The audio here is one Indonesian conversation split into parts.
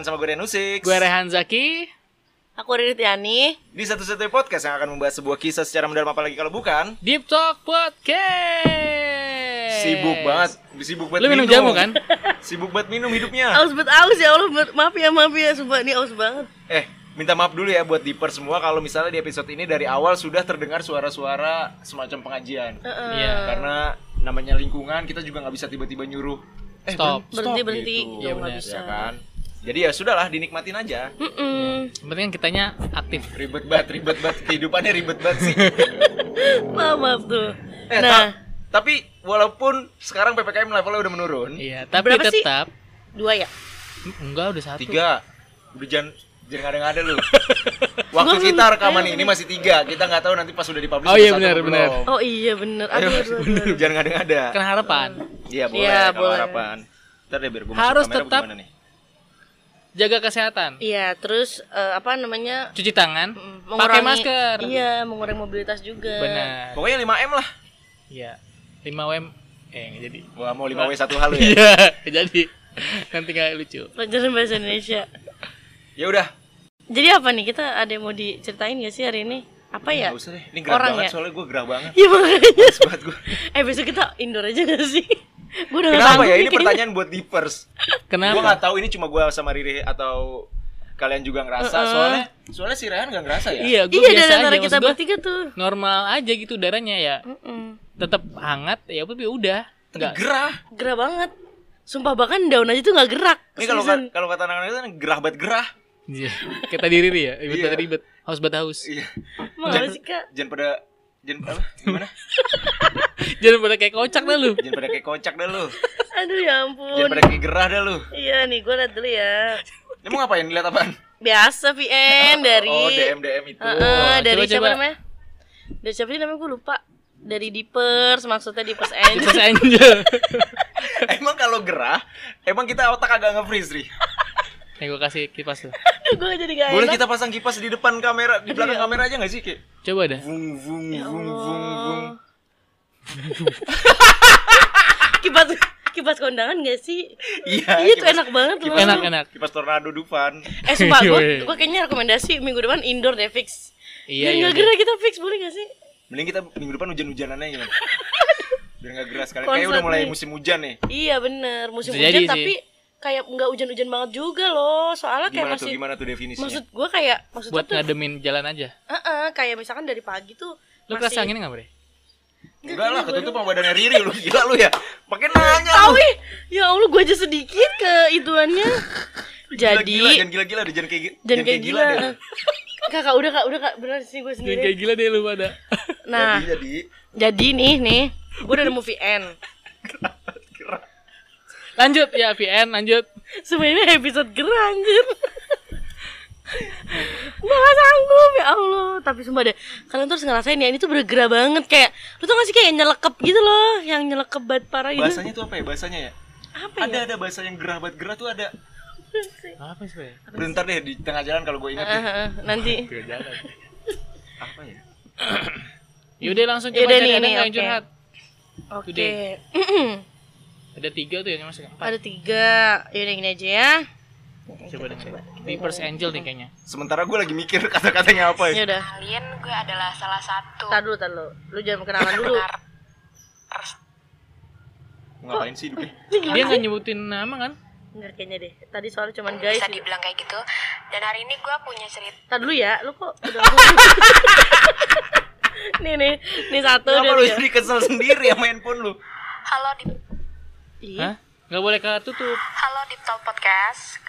barengan sama gue Renusik Gue Rehan Zaki. Aku Riri Tiani. Di satu-satunya podcast yang akan membahas sebuah kisah secara mendalam apalagi kalau bukan Deep Talk Podcast. Sibuk banget Sibuk banget Lu minum jamu kan? Sibuk banget minum hidupnya Aus bet aus ya Allah, maaf ya maaf ya, sumpah ini aus banget. Eh minta maaf dulu ya buat Deeper semua kalau misalnya di episode ini dari awal sudah terdengar suara-suara semacam pengajian Iya. Karena namanya lingkungan kita juga nggak bisa tiba-tiba nyuruh eh, Stop. Berhenti berhenti, gitu. nggak benar. bisa. Ya kan Jadi ya sudahlah dinikmatin aja. Yang penting kan kitanya aktif. Ribet banget, ribet banget Kehidupannya ribet banget sih Maaf maaf tuh. Eh, nah, ta- tapi walaupun sekarang PPKM levelnya udah menurun, Iya, tapi Berapa sih? tetap dua ya. enggak udah satu. tiga, udah jangan jangan ngada-ngada lu. Waktu kita rekaman ini masih tiga, kita nggak tahu nanti pas udah dipublish Oh iya, benar, benar. Oh iya bener. Ayo, Aduh, aduh, aduh, aduh. jangan ngada-ngada. Kan harapan. Iya boleh, Iya, kalau boleh. harapan. Ntar deh biar gue Harus kamera tetap- gimana nih. Jaga kesehatan. Iya, terus eh, apa namanya? Cuci tangan, mm, pakai mengurangi- masker. Iya, mengurangi mobilitas juga. Benar. Pokoknya 5M lah. Iya. 5 WM eh nggak jadi. Wah, mau 5W satu hal ya. Iya, jadi. Nanti nggak lucu. Pelajaran bahasa Indonesia. Ya udah. Jadi apa nih? Kita ada yang mau diceritain gak sih hari ini? Apa ya? Nggak usah deh. Ini gerah Orang banget ya? soalnya gue gerah banget. Iya makanya. Banget gue. Eh besok kita indoor aja gak sih? Gue udah gak Kenapa ya? Ini kayaknya. pertanyaan buat. Gue Kenapa? nggak tahu ini cuma gue sama Riri atau kalian juga ngerasa soalnya soalnya si Rehan nggak ngerasa ya Iya, gue Iya biasa aja. kita Maksud gua bertiga tuh. normal aja gitu udaranya ya. Mm-mm. Tetap hangat ya tapi udah. Tapi Enggak. gerah Gerah banget. Sumpah bahkan daun aja tuh gak gerak. ini kalau kalau kata anak-anak itu kan gerah banget gerah Iya. Kita diri ya, ribet banget ribet. Haus banget haus. iya kak? jangan pada jangan apa gimana Jangan pada kayak kocak dah lu. jangan pada kayak kocak dah lu Aduh ya ampun. jangan pada kayak gerah dah lu Iya nih gue liat dulu ya. Emang ngapain lihat apaan Biasa VN dari. oh DM DM itu Heeh, dari coba, siapa coba. namanya? Dari siapa sih namanya gue lupa. Dari Deepers maksudnya Deepers Angel. Terus angel. emang kalau gerah emang kita otak agak nge-freeze Ri Nih gue kasih kipas tuh. gue jadi gak boleh enak. kita pasang kipas di depan kamera di belakang kamera aja nggak sih kayak Coba dah. vung vung Ya vung vung vung kipas kipas kondangan gak sih? iya Iya tuh kipas- enak banget loh. Enak enak. kipas tornado Dufan Eh sumpah gue, kayaknya rekomendasi minggu depan indoor deh fix. Iya, Biar iya. gak gerah kita fix boleh gak sih? mending kita minggu depan hujan-hujanannya gimana biar nggak gerah sekali kayak udah mulai nih. musim hujan nih Iya bener musim Bisa hujan sih. Kayak nggak hujan-hujan banget juga loh. Soalnya kayak gimana tuh masih gimana tuh definisinya maksud gue kayak maksudnya Buat tuh ngademin jalan aja. Heeh, kayak misalkan dari pagi tuh Lu masih kerasa anginnya nggak bre? enggak lah ketutup sama badannya Riri lu gila lu ya pakai nanya Tahu ih, ya Allah gue aja sedikit ke ituannya. Jadi gila, jangan gila-gila deh jangan kayak gi- jangan kayak gila. deh Kakak udah kak udah kak bener sih gue Jangan sendiri. kayak gila deh lu pada. Nah jadi jadi jadi nih nih gue udah nemu VN. Lanjut ya VN lanjut. Sebenarnya episode gerah anjir. gue gak sanggup ya Allah Tapi sumpah deh Kalian tuh harus ngerasain ya Ini tuh bergerah banget Kayak Lu tau gak sih kayak nyelekep gitu loh Yang nyelekep banget parah gitu bahasanya tuh apa ya bahasanya ya Apa ada ya? ada bahasa yang gerah banget gerah tuh ada Apa sih bre? bentar deh di tengah jalan kalau gue ingat ah, ah, Nanti Tiga jalan. apa ya Yaudah langsung coba Yaudah cari nih, nih, yang oke. curhat. Oke Today. Ada tiga tuh yang masuk empat. Ada tiga. Yaudah gini aja ya. Coba deh. Reverse Angel nih kayaknya. sementara gue lagi mikir kata-katanya apa ya. Yaudah. Kalian gue adalah salah satu. Tar dulu, tar dulu. Lu jangan kenalan dulu. Ngapain sih hidupnya? Dia nggak nyebutin nama kan? Bener kayaknya deh. Tadi soalnya cuman guys bisa dibilang kayak gitu. Dan hari ini gue punya cerita Tar dulu ya. Lu kok udah Nih nih. Nih satu Kenapa lu jadi kesel sendiri ya main pun lu? Halo di Ih, Hah? Nggak boleh ketutup. halo di Talk Podcast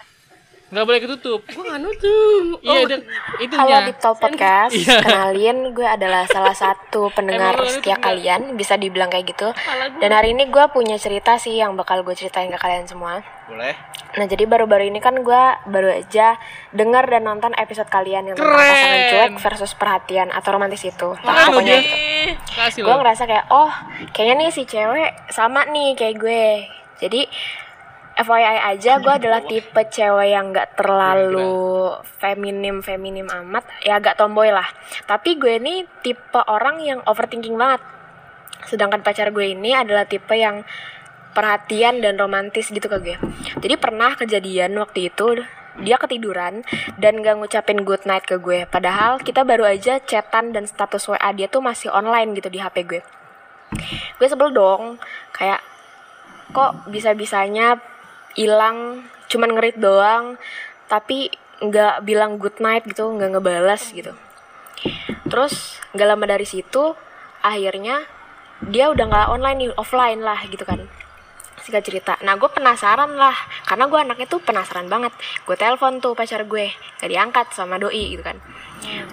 Nggak boleh ketutup. Gua nggak nutup Iya, Oh, ada halo itunya. di Talk Podcast Iya. kenalin gue adalah salah satu pendengar setia enggak? kalian bisa dibilang kayak gitu dan hari ini gue punya cerita sih yang bakal gue ceritain ke kalian semua boleh Nah jadi baru-baru ini kan gue baru aja dengar dan nonton episode kalian yang tentang Keren. pasangan cuek versus perhatian atau romantis itu. Nah, pokoknya itu. Gue ngerasa kayak oh kayaknya nih si cewek sama nih kayak gue jadi FYI aja gue adalah tipe cewek yang nggak terlalu feminim feminim amat. Ya agak tomboy lah. Tapi gue ini tipe orang yang overthinking banget. Sedangkan pacar gue ini adalah tipe yang perhatian dan romantis gitu ke gue. Jadi pernah kejadian waktu itu dia ketiduran dan gak ngucapin good night ke gue. Padahal kita baru aja chatan dan status WA dia tuh masih online gitu di HP gue. Gue sebel dong, kayak kok bisa-bisanya hilang cuman ngerit doang tapi nggak bilang good night gitu nggak ngebalas gitu. Terus nggak lama dari situ akhirnya dia udah nggak online nih offline lah gitu kan. Singkat cerita. Nah gue penasaran lah karena gue anaknya tuh penasaran banget. Gue telepon tuh pacar gue gak diangkat sama doi gitu kan.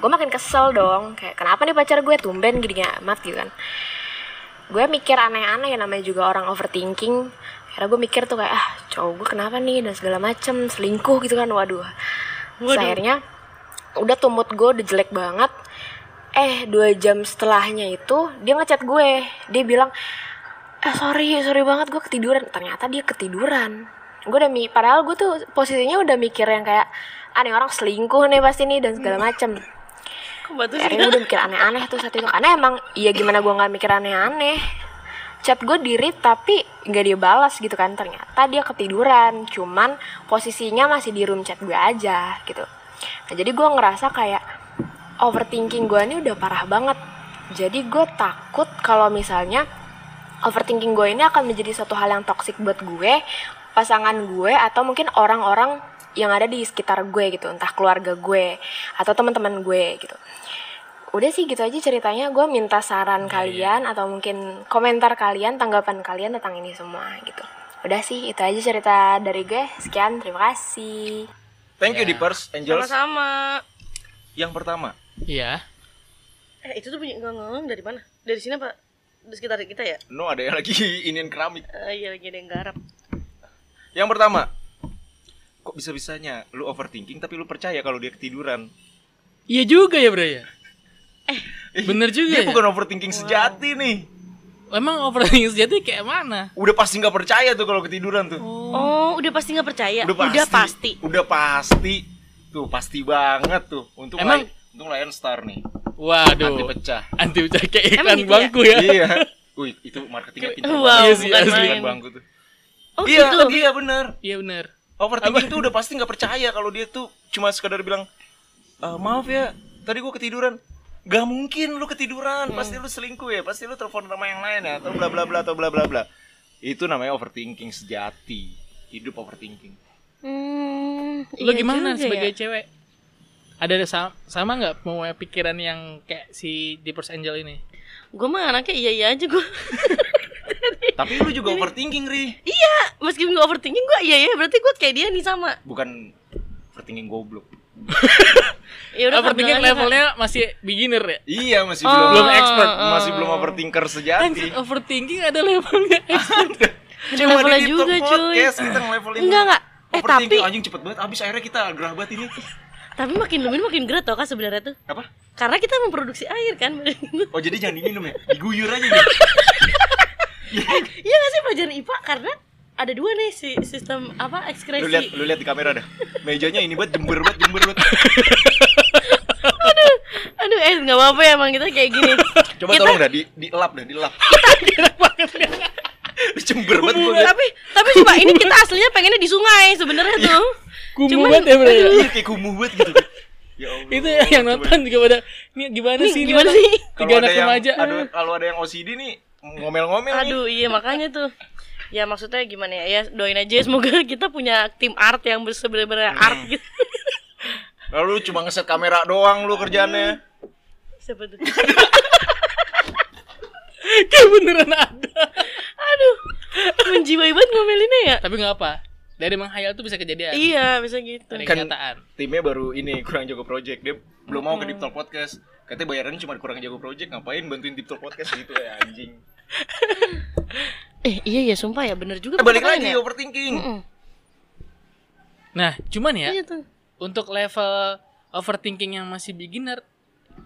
Gue makin kesel dong kayak kenapa nih pacar gue tumben gini amat gitu kan. Gue mikir aneh-aneh ya namanya juga orang overthinking karena gue mikir tuh kayak ah cowok gue kenapa nih? Dan segala macem selingkuh gitu kan. Waduh. Terus Waduh. akhirnya udah tuh mood gue udah jelek banget. Eh dua jam setelahnya itu dia ngechat gue. Dia bilang eh sorry sorry banget gue ketiduran. Ternyata dia ketiduran. Gue udah mi padahal gue tuh posisinya udah mikir yang kayak aneh orang selingkuh nih pasti nih dan segala macem. Akhirnya gue udah mikir aneh-aneh tuh saat itu. Karena emang iya gimana gue nggak mikir aneh-aneh chat gue diri tapi nggak dia balas gitu kan. Ternyata dia ketiduran cuman posisinya masih di room chat gue aja gitu. Nah jadi gue ngerasa kayak overthinking gue ini udah parah banget. Jadi gue takut kalau misalnya overthinking gue ini akan menjadi suatu hal yang toksik buat gue pasangan gue atau mungkin orang-orang yang ada di sekitar gue gitu entah keluarga gue atau teman-teman gue gitu udah sih gitu aja ceritanya gue minta saran kalian atau mungkin komentar kalian tanggapan kalian tentang ini semua gitu udah sih itu aja cerita dari gue sekian terima kasih Thank you Ya. Dippers, Angels. Sama-sama. Yang pertama, Iya. Eh, itu tuh bunyi ngomong dari mana? Dari sini apa? Di sekitar kita ya? no ada yang lagi iniin keramik. Eh, iya lagi ada yang garap. Yang pertama, kok bisa-bisanya lu overthinking tapi lu percaya kalau dia ketiduran? Iya juga ya, Bro ya. Bener Dia juga ya? bukan overthinking sejati nih. Emang overthinking sejati kayak mana? Udah pasti nggak percaya tuh kalau ketiduran tuh. Oh, udah pasti nggak percaya. Udah pasti. pasti. Udah pasti. Tuh pasti banget tuh. Untuk Emang- Untung Lion Star nih. Waduh. Anti pecah. Anti pecah kayak Emang iklan gitu ya? bangku ya. iya. Wih, itu marketingnya pintar Wow, banget. Iya sih, bukan asli. bangku tuh. Oh, iya, gitu. iya bener. Iya bener. Overthinking tuh udah pasti nggak percaya kalau dia tuh cuma sekadar bilang, "Eh, maaf ya, tadi gua ketiduran. Gak mungkin lu ketiduran, pasti lu selingkuh ya, pasti lu telepon sama yang lain ya, atau bla bla bla atau bla bla bla. Itu namanya overthinking sejati. Hidup overthinking. Hmm, Lo iya gimana sebagai ya? cewek? Ada sama, sama nggak mau pikiran yang kayak si Deepers Angel ini? Gue mah anaknya iya iya aja gue. Tapi lu juga overthinking, Ri. iya, meskipun gue overthinking gue iya iya berarti gue kayak dia nih sama. Bukan overthinking goblok. Ya udah Overthinking aja, levelnya masih beginner ya? Iya, masih Oh, belum belum expert, oh. masih belum overthinker sejati. Anjir, overthinking ada levelnya. Ada levelnya di juga, Talk cuy. Podcast kita ngelevelin. Enggak, enggak. Eh, Overthinking tapi- anjing cepet banget. Abis akhirnya kita gerah banget ini. Tapi makin lumin makin gerat tau kan sebenarnya tuh. Apa? Karena kita memproduksi air kan. Oh jadi jangan diminum ya? Diguyur aja gitu. Iya gak sih pelajaran IPA karena ada dua nih si sistem apa Lu ekskresi. lihat lu lihat di kamera dah. Mejanya ini banget jember banget jember banget. Aduh, eh nggak apa-apa ya emang kita kayak gini. Coba Kita- tolong dah di di lap dah, di lap. jember banget liat. tapi tapi coba ini kita aslinya pengennya di sungai sebenarnya tuh. Kumuh Cuman- banget ya bro ya? Iya kayak kumuh banget gitu. Ya Allah. Itu yang nonton juga pada Ini gimana Nih, sih ini gimana sih? Tiga anak remaja aduh, kalau ada yang OCD nih ngomel-ngomel nih. Aduh, iya makanya tuh. Ya maksudnya gimana ya? Ya doain aja semoga kita punya tim art yang bener-bener Hmm. art gitu. Lalu cuma ngeset kamera doang lu kerjaannya. Siapa tuh? Kayak beneran ada Aduh, menjiwai banget ngomelinnya ya. Tapi nggak apa Dari menghayal tuh bisa kejadian Iya, bisa gitu. Dari Kan- kenyataan Timnya baru ini kurang jago project. Dia belum mau ke Deep Talk Podcast. Katanya bayarannya cuma kurang jago project, ngapain bantuin Deep Talk Podcast gitu ya anjing. Eh, iya ya, sumpah ya, bener juga. Eh balik lagi ya. overthinking. Mm-mm. Nah cuman ya Iya tuh. Untuk level overthinking yang masih beginner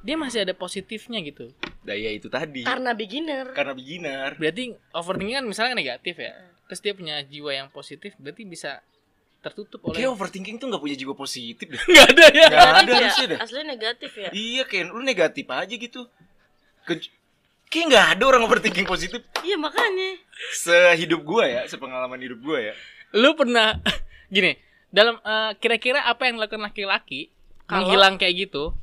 Dia masih ada positifnya gitu Nah ya itu tadi. Karena beginner. Karena beginner. Berarti overthinking kan misalnya negatif ya Terus dia punya jiwa yang positif Berarti bisa tertutup oleh Kayak overthinking tuh gak punya jiwa positif deh. Nggak ada ya Nggak ada harusnya ya? dah. Aslinya negatif ya. Iya Ken, lu negatif aja gitu. Ke- Kayak nggak ada orang overthinking positif Iya makanya. sehidup gua ya, sepengalaman hidup gua ya. Lu pernah Gini dalam eh, kira-kira apa yang dilakukan laki-laki Kalau- menghilang kayak gitu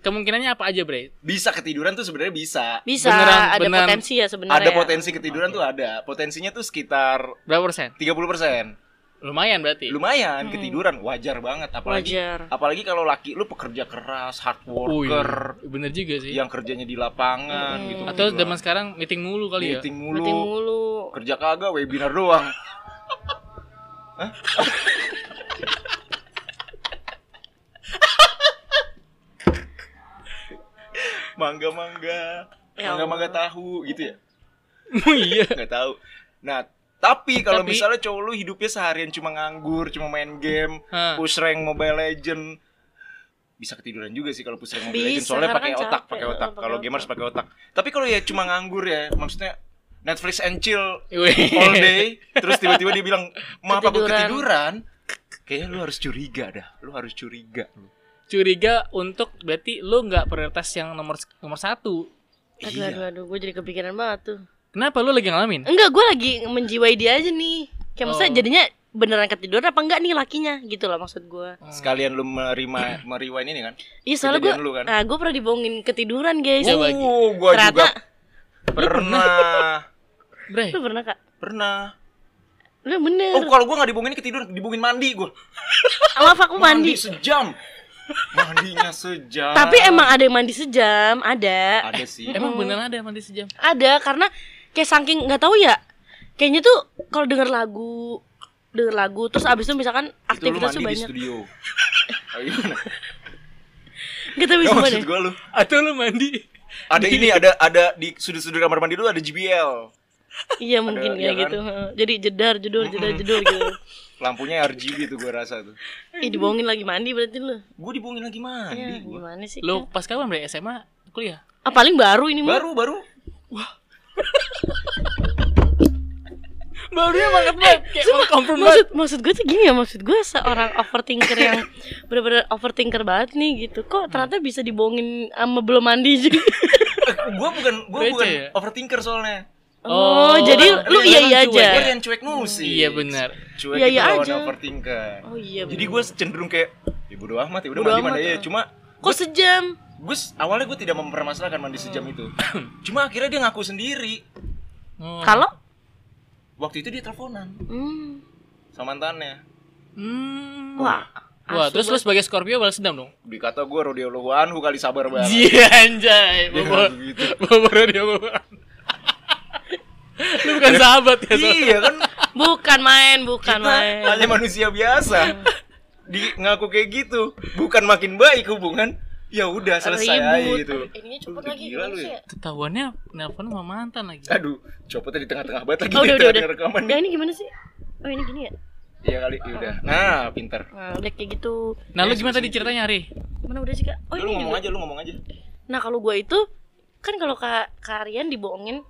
kemungkinannya apa aja bre Bisa ketiduran tuh sebenarnya bisa. Bisa Beneran- ada beneran. potensi ya sebenarnya. Ada potensi ketiduran tuh ada. Potensinya tuh sekitar berapa persen 30%. Lumayan berarti Lumayan ketiduran, wajar banget apalagi Wajar. apalagi kalau laki lu pekerja keras, hard Oh, iya. worker bener juga sih yang kerjanya di lapangan gitu. atau zaman sekarang meeting mulu kali ya meeting mulu, Meeting mulu. kerja kagak, webinar doang. Hah? mangga mangga, Ya mangga mangga Allah. tahu gitu ya? oh iya Nggak tahu. Nah, tapi kalau Tapi- misalnya cowok lu hidupnya seharian cuma nganggur, cuma main game, Hah. push rank Mobile Legend, bisa ketiduran juga sih kalau push rank Mobile Bisa, Legend soalnya pakai kan otak, pakai otak. Kalau gamers pakai otak. Tapi kalau ya cuma nganggur ya, maksudnya Netflix and chill all day, terus tiba-tiba dia bilang, "Maaf aku Ketiduran." ketiduran." Kayaknya lu harus curiga dah. Lu harus curiga. curiga untuk berarti lu nggak prioritas yang nomor nomor satu Aduh, Iya. aduh, aduh, gue jadi kepikiran banget tuh. Kenapa lu lagi ngalamin Enggak, gue lagi menjiwai dia aja nih. Kayak maksudnya Oh. jadinya beneran ketiduran apa enggak nih lakinya gitu lah maksud gue. Sekalian lu menerima meriwain ini kan? Iya soalnya gue, kan? nah gue pernah dibohongin ketiduran guys. Oh, gua Ternyata, juga pernah. bre lu pernah kak? pernah. Lu bener. Oh, kalau gua nggak dibohongin ketiduran, dibohongin mandi gua. Maaf aku mandi. sejam. Mandinya sejam. Tapi emang ada yang mandi sejam, ada. ada sih. emang beneran ada mandi sejam Ada karena kayak saking nggak tahu ya. Kayaknya tuh kalau denger lagu denger lagu terus abis itu misalkan aktivitas tuh mandi di banyak. studio. Gak tahu gimana. maksud gua lu. atau lu mandi Ada ini, ada ada di sudut-sudut kamar mandi lu ada JBL. Iya mungkin Ada, ya kan? gitu. heeh. Jadi jedar, jedor, jedar, jedor gitu. Lampunya RGB tuh gua rasa tuh. Ih dibohongin lagi mandi berarti lu. Gua dibohongin lagi Ya, mandi gua. gimana sih? lu pas kapan bre SMA kuliah Ah, paling baru ini mah. Baru baru barunya banget banget kayak mau confirm Maksud maksud gue tuh gini ya, maksud gue seorang overthinker yang bener-bener overthinker banget nih gitu. Kok ternyata bisa dibohongin sama belum mandi juga. Eh, gua bukan gua Bece bukan ya? overthinker soalnya. Oh, Oh, jadi lu lu iya iya aja. Gua yang cuek nusis. iya benar Cuek Iya, itu iya lawan aja. overthinker. Oh iya. Jadi gue cenderung kayak ya bodo amat ya udah mandi mandi aja. ah. Cuma Kok sejam? Gue awalnya gue tidak mempermasalahkan mandi sejam itu. Cuma akhirnya dia ngaku sendiri. oh. Kalau Waktu itu dia teleponan hmm. sama mantannya. hmm. Wah. wah terus lu sebagai Scorpio balas dendam dong Dikata gue rodeo luanhu kali sabar banget. Iya anjay Dia bawa ngaku gitu. dia bawa lu bukan sahabat ya so? iya kan Bukan main, bukan kita main. hanya manusia biasa. Di ngaku kayak gitu, bukan makin baik hubungan. Ya udah selesai aja Ribut. gitu. Ininya lagi. gila gimana lu sih ya. ketahuannya nelpon sama mantan lagi Aduh, copotnya di tengah-tengah banget lagi Oh, udah, udah, udah. rekaman. Udah ini gimana sih? Oh ini gini ya? Iya kali, ya udah. Nah, pinter. Nah, udah kayak gitu. nah lu gimana tadi ceritanya Ari Mana udah sih kak? Oh lu ini ngomong juga. aja, lu ngomong aja. Nah kalau gue itu kan kalau kak Karian dibohongin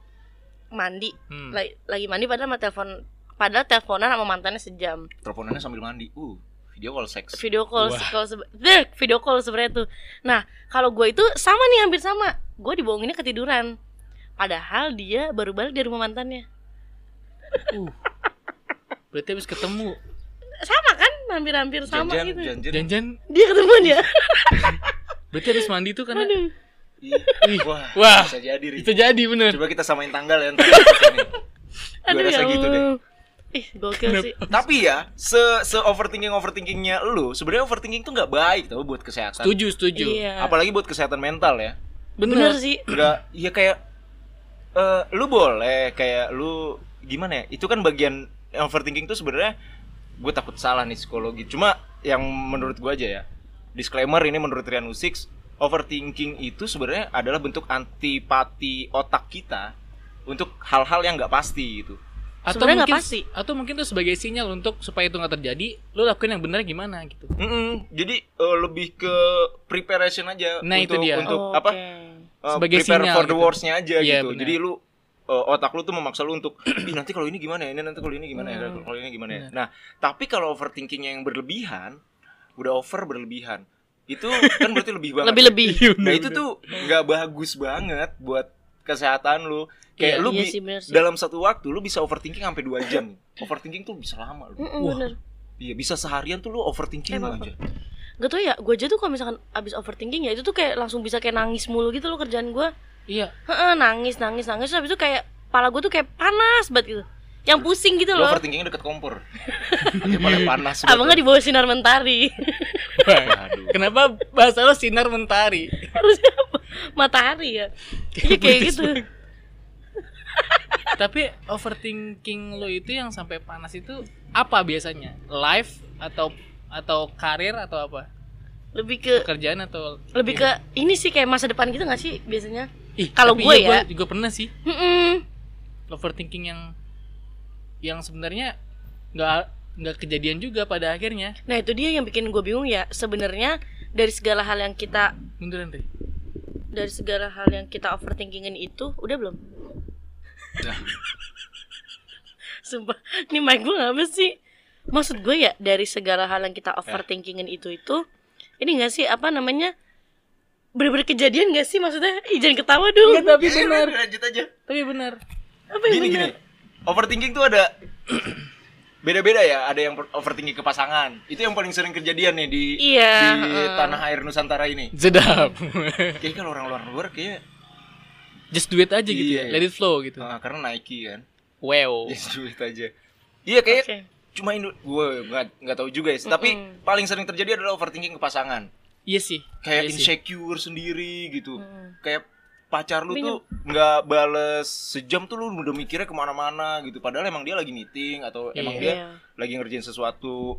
mandi, Hmm. lagi, lagi mandi padahal sama telepon, padahal teleponan sama mantannya sejam. Teleponannya sambil mandi. Uh, video call seks. Video call, sebe- Deh, video call sebenarnya tuh. Nah kalau gue itu sama nih hampir sama. Gue dibohonginnya ketiduran. Padahal dia baru balik dari rumah mantannya. uh berarti habis ketemu Sama kan? Hampir-hampir sama Janjian, gitu. janjian. janjian Dia ketemuan ya. berarti habis mandi tuh karena Aduh. Ih, Wah, Wah. bisa jadi. Ri. bisa jadi bener Coba kita samain tanggal ya Aduh rasa ya gitu deh. Ih, gokil sih. Tapi ya, se se overthinking overthinkingnya lu, sebenarnya overthinking tuh nggak baik tau buat kesehatan. setuju setuju Iya. Apalagi buat kesehatan mental ya. Bener bener, sih. Udah, ya kayak eh lu boleh kayak lu gimana ya? Itu kan bagian overthinking tuh sebenarnya gue takut salah nih psikologi. Cuma yang menurut gue aja ya. Disclaimer ini menurut Rian Usix, overthinking itu sebenarnya adalah bentuk antipati otak kita untuk hal-hal yang nggak pasti gitu. Atau mungkin pasti. atau mungkin tuh sebagai sinyal untuk supaya itu nggak terjadi lu lakuin yang benar gimana gitu Mm-mm, jadi eh, lebih ke preparation aja Nah, itu untuk dia. untuk Oke. apa eh, Sebagai prepare sinyal for the gitu. worst-nya aja Iya, gitu. benar. Jadi lu eh, otak lu tuh memaksa lu untuk Ih, nanti kalau ini gimana ya? Ini nanti kalau ini gimana ya? Hmm. Kalau ini gimana ya? Nah, tapi kalau overthinkingnya yang berlebihan, udah over berlebihan. Itu kan berarti lebih banget. Lebih-lebih. Nah, itu tuh nggak bagus banget buat kesehatan lu. Kayak Iya, lu iya sih, benar sih. dalam satu waktu lu bisa overthinking sampai 2 jam. Overthinking tuh bisa lama lu. Mm-mm, Wah. bener. Iya, bisa seharian tuh lu overthinking Emang, aja. Gak tau ya, gue aja tuh kalau misalkan abis overthinking ya itu tuh kayak langsung bisa kayak nangis mulu gitu loh kerjaan gue. Iya. Heeh, nangis, nangis, nangis. Terus habis itu kayak kepala gue tuh kayak panas banget gitu. Yang pusing gitu Lu loh. overthinkingnya deket kompor. Paling panas. Abang nggak di bawah sinar mentari. Aduh. Kenapa bahasa lo sinar mentari? Harusnya apa? Matahari ya. Iya kayak gitu. Tapi overthinking lo itu yang sampai panas itu apa biasanya? Life atau atau karir atau apa? Lebih ke Pekerjaan atau lebih ke ini sih kayak masa depan gitu gak sih biasanya? Kalau gue iya, ya. gue juga pernah sih Mm-mm. overthinking yang yang sebenarnya nggak nggak kejadian juga pada akhirnya. Nah itu dia yang bikin gue bingung ya. Sebenarnya dari segala hal yang kita Munduran deh. Dari segala hal yang kita overthinkingin itu udah belum? Udah. Sumpah, ini mic gue apa sih? Maksud gue ya dari segala hal yang kita overthinkingin itu itu ini gak sih apa namanya bener-bener kejadian gak sih maksudnya? Ih, jangan ketawa dong. tapi Eh, benar. Lanjut aja. Tapi benar. Apa yang Gini bener? gini. Overthinking tuh ada beda-beda ya. Ada yang overthinking ke pasangan. Itu yang paling sering kejadian nih di Iya, di heeh. tanah air Nusantara ini. Sedap. Kayaknya kalau orang luar luar kayak Just do it aja gitu ya. Iya. Let it flow gitu. ah, karena Nike kan. Wow. Just do it aja. Iya kayak Oke. cuma Indo gue nggak nggak tahu juga ya. Tapi Mm-mm. paling sering terjadi adalah overthinking ke pasangan. Iya sih. Kayak Iya sih. insecure sendiri gitu. Mm. Kayak pacar lu Minum. tuh nggak bales sejam tuh lu udah mikirnya ke mana-mana gitu. Padahal emang dia lagi meeting atau emang Iya. dia Iya. lagi ngerjain sesuatu.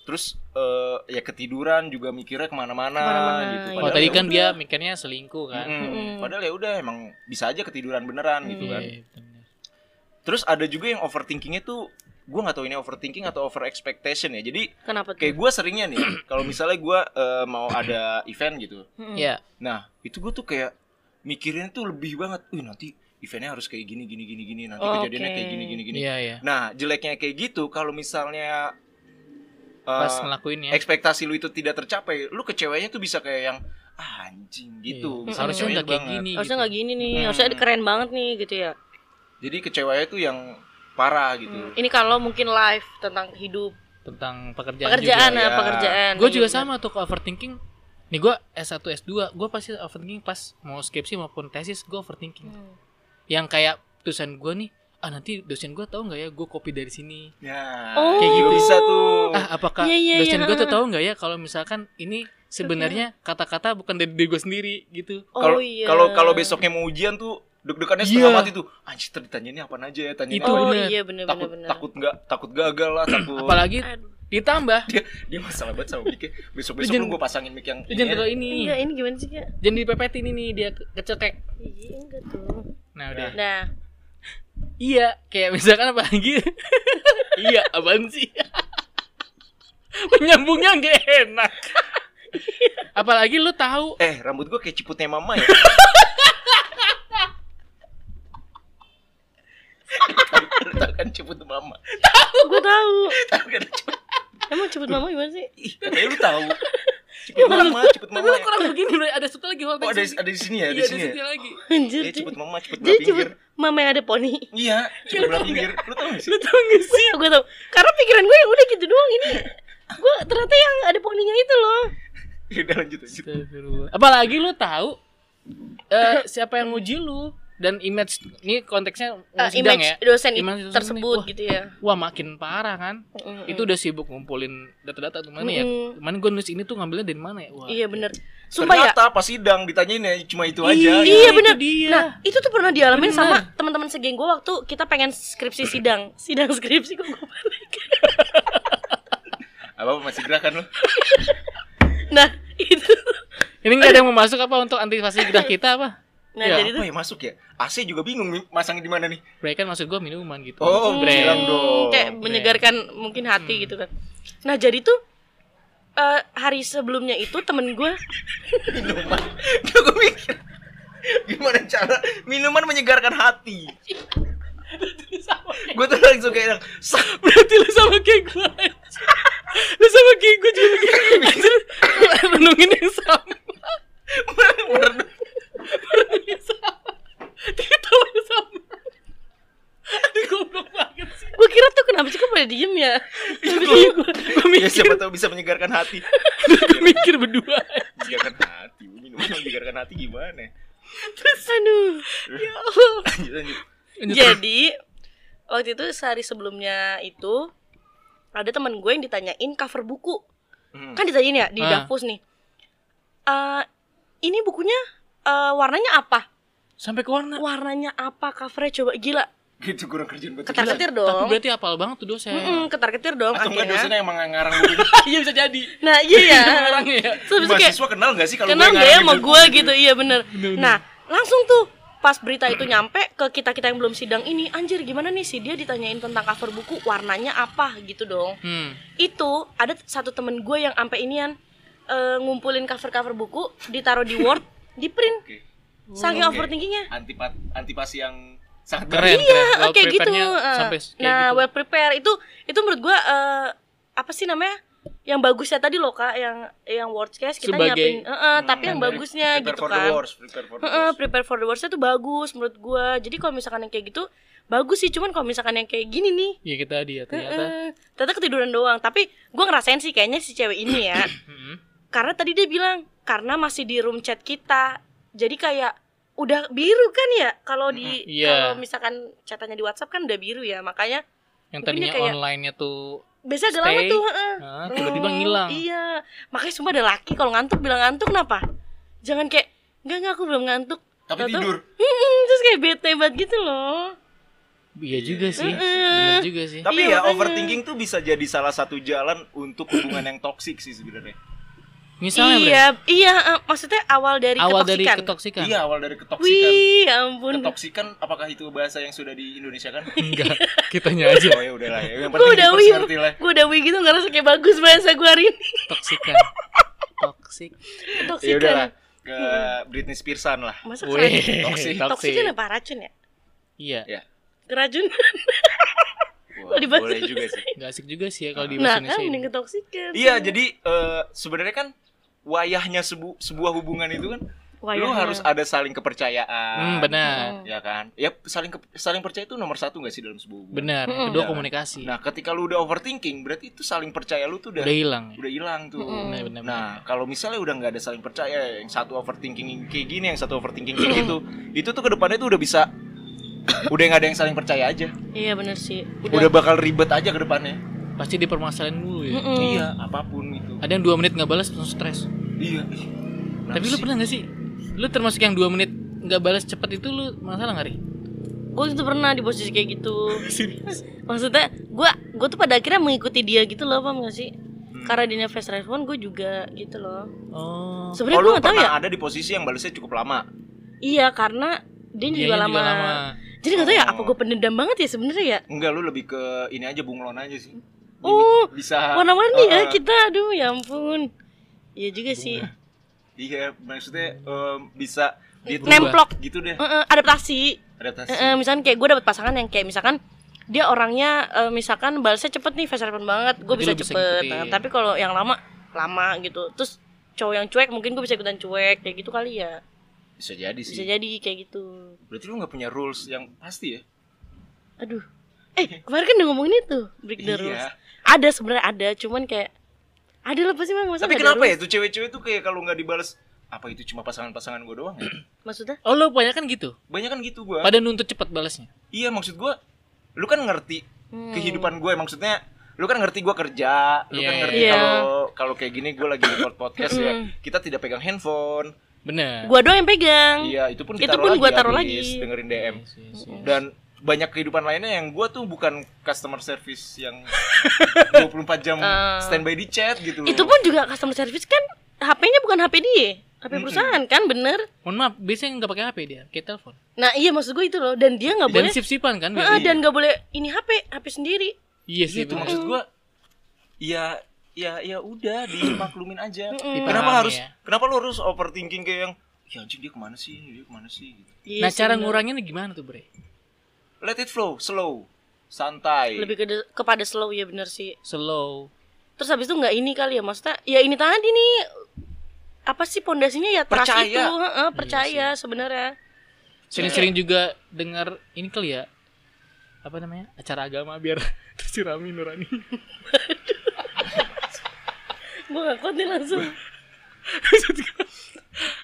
Terus eh, ya ketiduran juga mikirnya ke mana-mana, Ke mana-mana, gitu. iya. Oh Padahal tadi ya kan udah. dia mikirnya selingkuh kan. Mm-mm. Mm-mm. Padahal ya udah emang bisa aja ketiduran beneran gitu kan. Iya, bener. Terus ada juga yang overthinkingnya tuh gue nggak tahu ini overthinking atau over expectation ya. Jadi Kenapa tuh? kayak gue seringnya nih kalau misalnya gue eh, mau ada event gitu. Iya. Nah itu gue tuh kayak mikirin tuh lebih banget. Wih nanti eventnya harus kayak gini gini gini gini. Nanti Oh, kejadiannya kayak gini gini gini. Iya, iya. Nah jeleknya kayak gitu kalau misalnya eh, Pas ngelakuinnya. ekspektasi lu itu tidak tercapai, lu ke ceweknya tuh bisa kayak yang ah, anjing gitu. Bisa Harusnya nggak kayak gini. Harusnya gitu. nggak gini nih, Hmm. harusnya keren banget nih gitu ya. Jadi kecewanya tuh yang parah gitu. Hmm. Ini kalau mungkin live tentang hidup, tentang pekerjaan, pekerjaan juga. ya, ya. pekerjaan. Gue juga sama tuh ke overthinking. Nih gue S1 S2, gue pasti overthinking pas mau skripsi maupun tesis gue overthinking. Hmm. Yang kayak tulisan gue nih, ah nanti dosen gue tahu nggak ya gue copy dari sini. Ya, Oh. kayak gitu bisa tuh. Ah apakah Iya, iya, dosen iya. gue tuh tahu nggak ya kalau misalkan ini sebenarnya kata-kata bukan dari diri gue sendiri gitu. Kalau Oh iya. kalau kalau besoknya mau ujian tuh deg-degannya Iya. setengah mati tuh. Anjir tadi tanyainnya apa aja ya, tanyainnya Itu? Oh iya bener takut bener bener. takut nggak takut gagal lah, takut. Apalagi Aduh. Ditambah dia dia masalah banget sama mic Besok-besok Jangan- lu gue pasangin mic yang Lu jangan ini. Enggak, ini gimana sih kak? Jangan dipepetin ini dia ke- kecekek. Iya enggak tuh. Nah udah. Nah, Iya, kayak misalkan apa lagi? iya, apaan sih? Menyambungnya nggak enak. Apalagi lu tahu Eh, rambut gue kayak ciputnya mama ya. Tahu kan ciput mama. gue tahu. Tahu kan ciput. Emang cepet mama gimana sih? Ih, katanya lu tahu. Ciput mama, ciput Tapi mama. lu kurang begini ada satu lagi Oh, ada ada di sini ya, Iya, di ada sini ya. satu lagi. Anjir. Iya, ciput mama, Jadi belah pinggir. cepet mama yang ada poni. Iya, ciput belah pinggir. Lu tahu gak sih? Lu tau gak sih? gue tau. Karena pikiran gue yang udah gitu doang ini. Gue ternyata yang ada poninya itu loh. Ya udah lanjut lanjut. Apalagi lu tahu eh siapa yang nguji lu dan image ini konteksnya sidang image ya. dosen Image dosen tersebut nih, wah, gitu ya. Wah, makin parah kan. Mm-mm. Itu udah sibuk ngumpulin data-data tuh mana ya? Mm-mm. Kemarin gue nulis ini tuh ngambilnya dari mana ya? Wah. Iya bener. Sumpah ya. Ternyata pas sidang ditanyain ya cuma itu aja. Iya, itu bener. dia. Nah itu tuh pernah dialamin Bener. sama teman-teman segeng gue waktu kita pengen skripsi sidang, sidang skripsi kok gue balik. Apa masih gerakan lu? Nah itu. Ini nggak ada yang mau masuk apa untuk antisipasi gerak kita apa? Nah Ya, jadi tuh Apa ya masuk ya? AC juga bingung nih, masangnya di mana nih? Break kan maksud gue minuman gitu. Oh, Brand. bilang dong. kayak menyegarkan mungkin hati gitu kan. Nah jadi tuh eh, hari sebelumnya itu temen gue Minuman. Gue gue mikir gimana cara minuman menyegarkan hati. Gue tuh langsung kayak "Sak." Berarti lu sama kayak gue. Lu sama kayak gue juga begini. Anjir, renungin yang sama. Renungin yang sama. Aduh goblok banget sih. gue kira tuh kenapa sih kok pada diem ya? Iya, gue Ya mikir, siapa tahu bisa menyegarkan hati. gue mikir berdua. menyegarkan hati. Minum menyegarkan hati gimana? Aduh. Ya Allah. Lanjut lanjut. Jadi waktu itu sehari sebelumnya itu ada teman gue yang ditanyain cover buku. Hmm. Kan ditanyain ya di Ah. Davos nih. Eh ini bukunya eh, warnanya apa? Sampai ke warna. Warnanya apa covernya coba gila. Gitu kurang kerjaan buat Ketar ketir Tapi dong. berarti apal banget tuh dosen. Mm-mm, ketar ketir dong Atau enggak dosennya emang ngarang buku Iya bisa jadi. Nah iya ya. Orangnya ya. Habis itu kayak Mahasiswa kenal gak sih kalau kenal nggak ya sama buku gue gitu iya bener. Bener, bener. Nah langsung tuh pas berita itu nyampe ke kita kita yang belum sidang ini anjir gimana nih sih dia ditanyain tentang cover buku warnanya apa gitu dong Hmm. itu ada satu temen gue yang sampai inian eh, ngumpulin cover cover buku ditaruh di word di print Oke. saking Oke. overthinkingnya Antipat antipasi yang sangat Keren, iya Well kayak gitu eh. sampai kayak nah gitu. well prepare itu itu menurut gue eh, apa sih namanya yang bagusnya tadi loh kak yang yang worst case kita Sebagai- nyiapin eh, eh, tapi yang bagusnya prepare gitu for kan the wars, prepare for the Heeh, wars. prepare for the worst itu bagus menurut gua. Jadi kalau misalkan yang kayak gitu bagus sih, cuman kalau misalkan yang kayak gini nih, Iya kita dia ternyata. heeh, ternyata ketiduran doang. Tapi gua ngerasain sih kayaknya si cewek ini ya, Hmm. karena tadi dia bilang karena masih di room chat kita, jadi kayak udah biru kan ya kalau di Iya. kalau misalkan chatannya di WhatsApp kan udah biru ya, makanya Yang tadinya kayak- online-nya tuh biasa agak lama tuh. heeh. ah, tiba-tiba Oh, ngilang. Iya, makanya semua ada laki kalau ngantuk bilang ngantuk kenapa? Jangan kayak enggak enggak aku belum ngantuk. Tapi Tahu-tahu, tidur. Terus kayak bete banget gitu loh. Iya juga sih. Bener juga sih. Tapi Iya, ya makanya. overthinking tuh bisa jadi salah satu jalan untuk hubungan yang toksik sih sebenarnya. Misalnya iya, iya, eh, maksudnya awal dari Bre, awal dari ketoksikan. ketoksikan. Iya, awal dari ketoksikan. Wih, ya ampun. Ketoksikan apakah itu bahasa yang sudah di Indonesia kan? Enggak, kitanya aja Oh ya udahlah ya. Yang penting udah wih, gue udah wih gitu ngerasa kayak bagus bahasa gue hari ini. toksikan. Toksik. Ya Ketoksikan. udahlah ke Britney Spearsan lah. Masa Wih, kerajun? Toksik. Toksikan apa racun ya? Iya, Ya. Kerajun. Wah, Oh, dibahas. boleh juga sih. nggak asik juga sih ya kalau di Nah, bahasa kan mending ini. ketoksikan. Iya, jadi eh, sebenarnya kan wayahnya sebu sebuah hubungan itu kan lu Wayahnya. harus ada saling kepercayaan. Hmm, benar. Ya kan? Ya saling ke- saling percaya itu nomor satu gak sih dalam sebuah hubungan? Benar. Mm-mm. Kedua Ya. komunikasi. Nah, ketika lu udah overthinking, berarti itu saling percaya lu tuh udah udah hilang. ya? udah hilang tuh. Benar, benar, Nah, kalau misalnya udah nggak ada saling percaya, yang satu overthinking kayak gini, yang satu overthinking kayak gitu, itu tuh ke depannya tuh udah bisa udah nggak ada yang saling percaya aja. Iya bener sih. Udah, bakal ribet aja ke depannya. Pasti dipermasalahin dulu ya. Mm-mm. Iya, apa pun itu. Ada yang dua menit nggak balas langsung stres. Iya. Kenapa Tapi lu sih? pernah nggak sih? Lu termasuk yang dua menit nggak balas cepet itu lu masalah nggak ri? Gue itu pernah di posisi kayak gitu. Serius? Maksudnya, gue gue tuh pada akhirnya mengikuti dia gitu loh, paham gak sih? Hmm. Karena dia fast respon, gue juga gitu loh. Oh. Sebenarnya Oh, gue lu gak pernah ya. ada di posisi yang balasnya cukup lama. Iya, karena dia Dianya juga lama. Jadi gak tahu ya, Oh. apa gue pendendam banget ya sebenarnya ya? Enggak, lu lebih ke ini aja bunglon aja sih. Oh, bisa Warna-warni Oh, ya oh. kita, aduh ya ampun. Iya juga sih. Iya, maksudnya em, bisa Berubah. Nemplok, gitu deh. Eh, eh, adaptasi. Adaptasi. Eh, eh, misalkan kayak gue dapet pasangan yang kayak misalkan dia orangnya eh, misalkan balasnya cepet nih fast respon banget gue bisa bisa cepet ngikutin. Nah, tapi kalau yang lama lama gitu terus cowok yang cuek mungkin gue bisa ikutan cuek kayak gitu kali ya Bisa jadi sih. bisa jadi kayak gitu Berarti lu nggak punya rules yang pasti ya? aduh eh kemarin kan udah ngomongin itu break the Iya. Ada sebenarnya ada cuman kayak ada lah pasti masa Tapi kenapa ya tuh cewek-cewek tuh kayak kalau nggak dibales apa itu cuma pasangan-pasangan gue doang ya? maksudnya Oh lu banyak kan gitu? Banyak kan gitu gue. Pada nuntut cepet balasnya. Iya maksud gue, lu kan ngerti Hmm. kehidupan gue maksudnya lu kan ngerti gue kerja, lu kan Iya, ngerti iya. kalau kalau kayak gini gue lagi record podcast ya, kita tidak pegang handphone. Bener. gua doang yang pegang Iya, itu pun Itu ditaruh pun lagi gua taruh lagi. dengerin DM. Yes, yes, yes. Dan banyak kehidupan lainnya yang gue tuh bukan customer service yang 24 jam Eh. standby di chat gitu loh. itu pun juga customer service kan HP-nya bukan HP dia HP perusahaan kan bener Mohon maaf, biasanya nggak pakai HP dia, kayak telepon. nah iya maksud gue itu loh dan dia nggak Dan boleh sip-sipan kan? Heeh, biasanya. dan nggak boleh ini HP HP sendiri Iya Iya sih, itu maksud gua ya ya ya udah dimaklumin aja. Kenapa harus ya. kenapa lu harus overthinking kayak yang ya anjing dia ke mana sih dia ke mana sih gitu. Iya Nah cara nguranginnya gimana tuh bre? Let it flow, slow, santai. lebih ke kepada slow ya bener sih Slow. terus habis itu nggak ini kali ya maksudnya ya ini tadi nih apa sih pondasinya ya trust Percaya. itu heeh, percaya Iya sebenarnya Sering-sering juga dengar ini kali ya. apa namanya acara agama biar tersirami nurani Gue gak kuat nih langsung.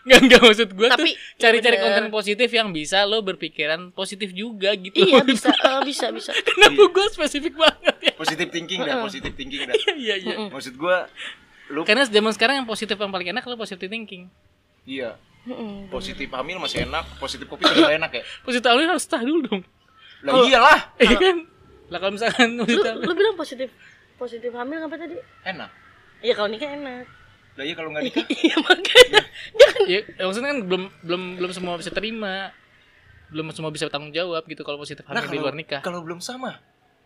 maksud gua nggak nggak maksud gue tuh Tapi, cari-cari iya konten bener. positif yang bisa lo berpikiran positif juga gitu Iya bisa, eh, bisa, bisa. kenapa gue spesifik banget ya Positif thinking dah, positif thinking dah. iya iya Maksud gua lu karena zaman sekarang yang positif yang paling enak lo positive thinking iya, positif hamil masih enak, positif kopi juga enak ya. positif awalnya harus tahu dulu dong Lah iyalah, iya kan lah kalau misalkan Lu, positif lu bilang positif positif hamil apa tadi? enak. Iya kalau nikah enak. Lah iya kalau nggak nikah, Iya makanya. Jangan. Ya, ya maksudnya kan belum belum belum semua bisa terima. Belum semua bisa tanggung jawab gitu kalau positif nah hamil di kalau luar nikah. kalau belum sama,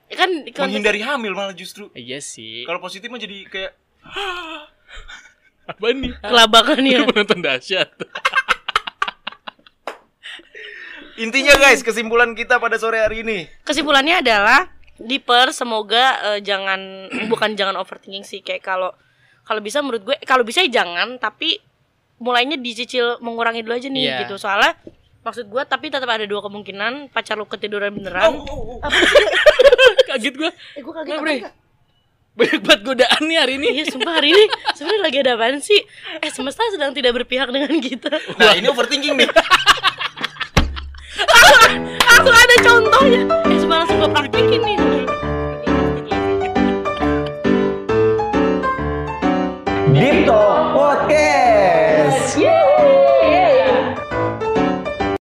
kan konteks- menghindari hamil malah justru. iya sih. Kalau positif mah jadi kayak apa nih? Kelabakan ya. Penonton dahsyat? Intinya guys, kesimpulan kita pada sore hari ini. Kesimpulannya adalah Diper semoga eh, jangan bukan jangan overthinking sih kayak kalau kalau bisa menurut gue kalau bisa ya jangan tapi mulainya dicicil mengurangi dulu aja nih Iya. gitu soalnya maksud gue tapi tetap ada dua kemungkinan pacar lu ketiduran beneran kaget gua eh gue kaget enggak? banyak banget godaan nih hari ini Iya sumpah hari ini sebenarnya lagi ada apaan sih? Eh semesta sedang tidak berpihak dengan kita. Nah ini overthinking nih. Langsung ada contohnya. Eh sumpah Dito,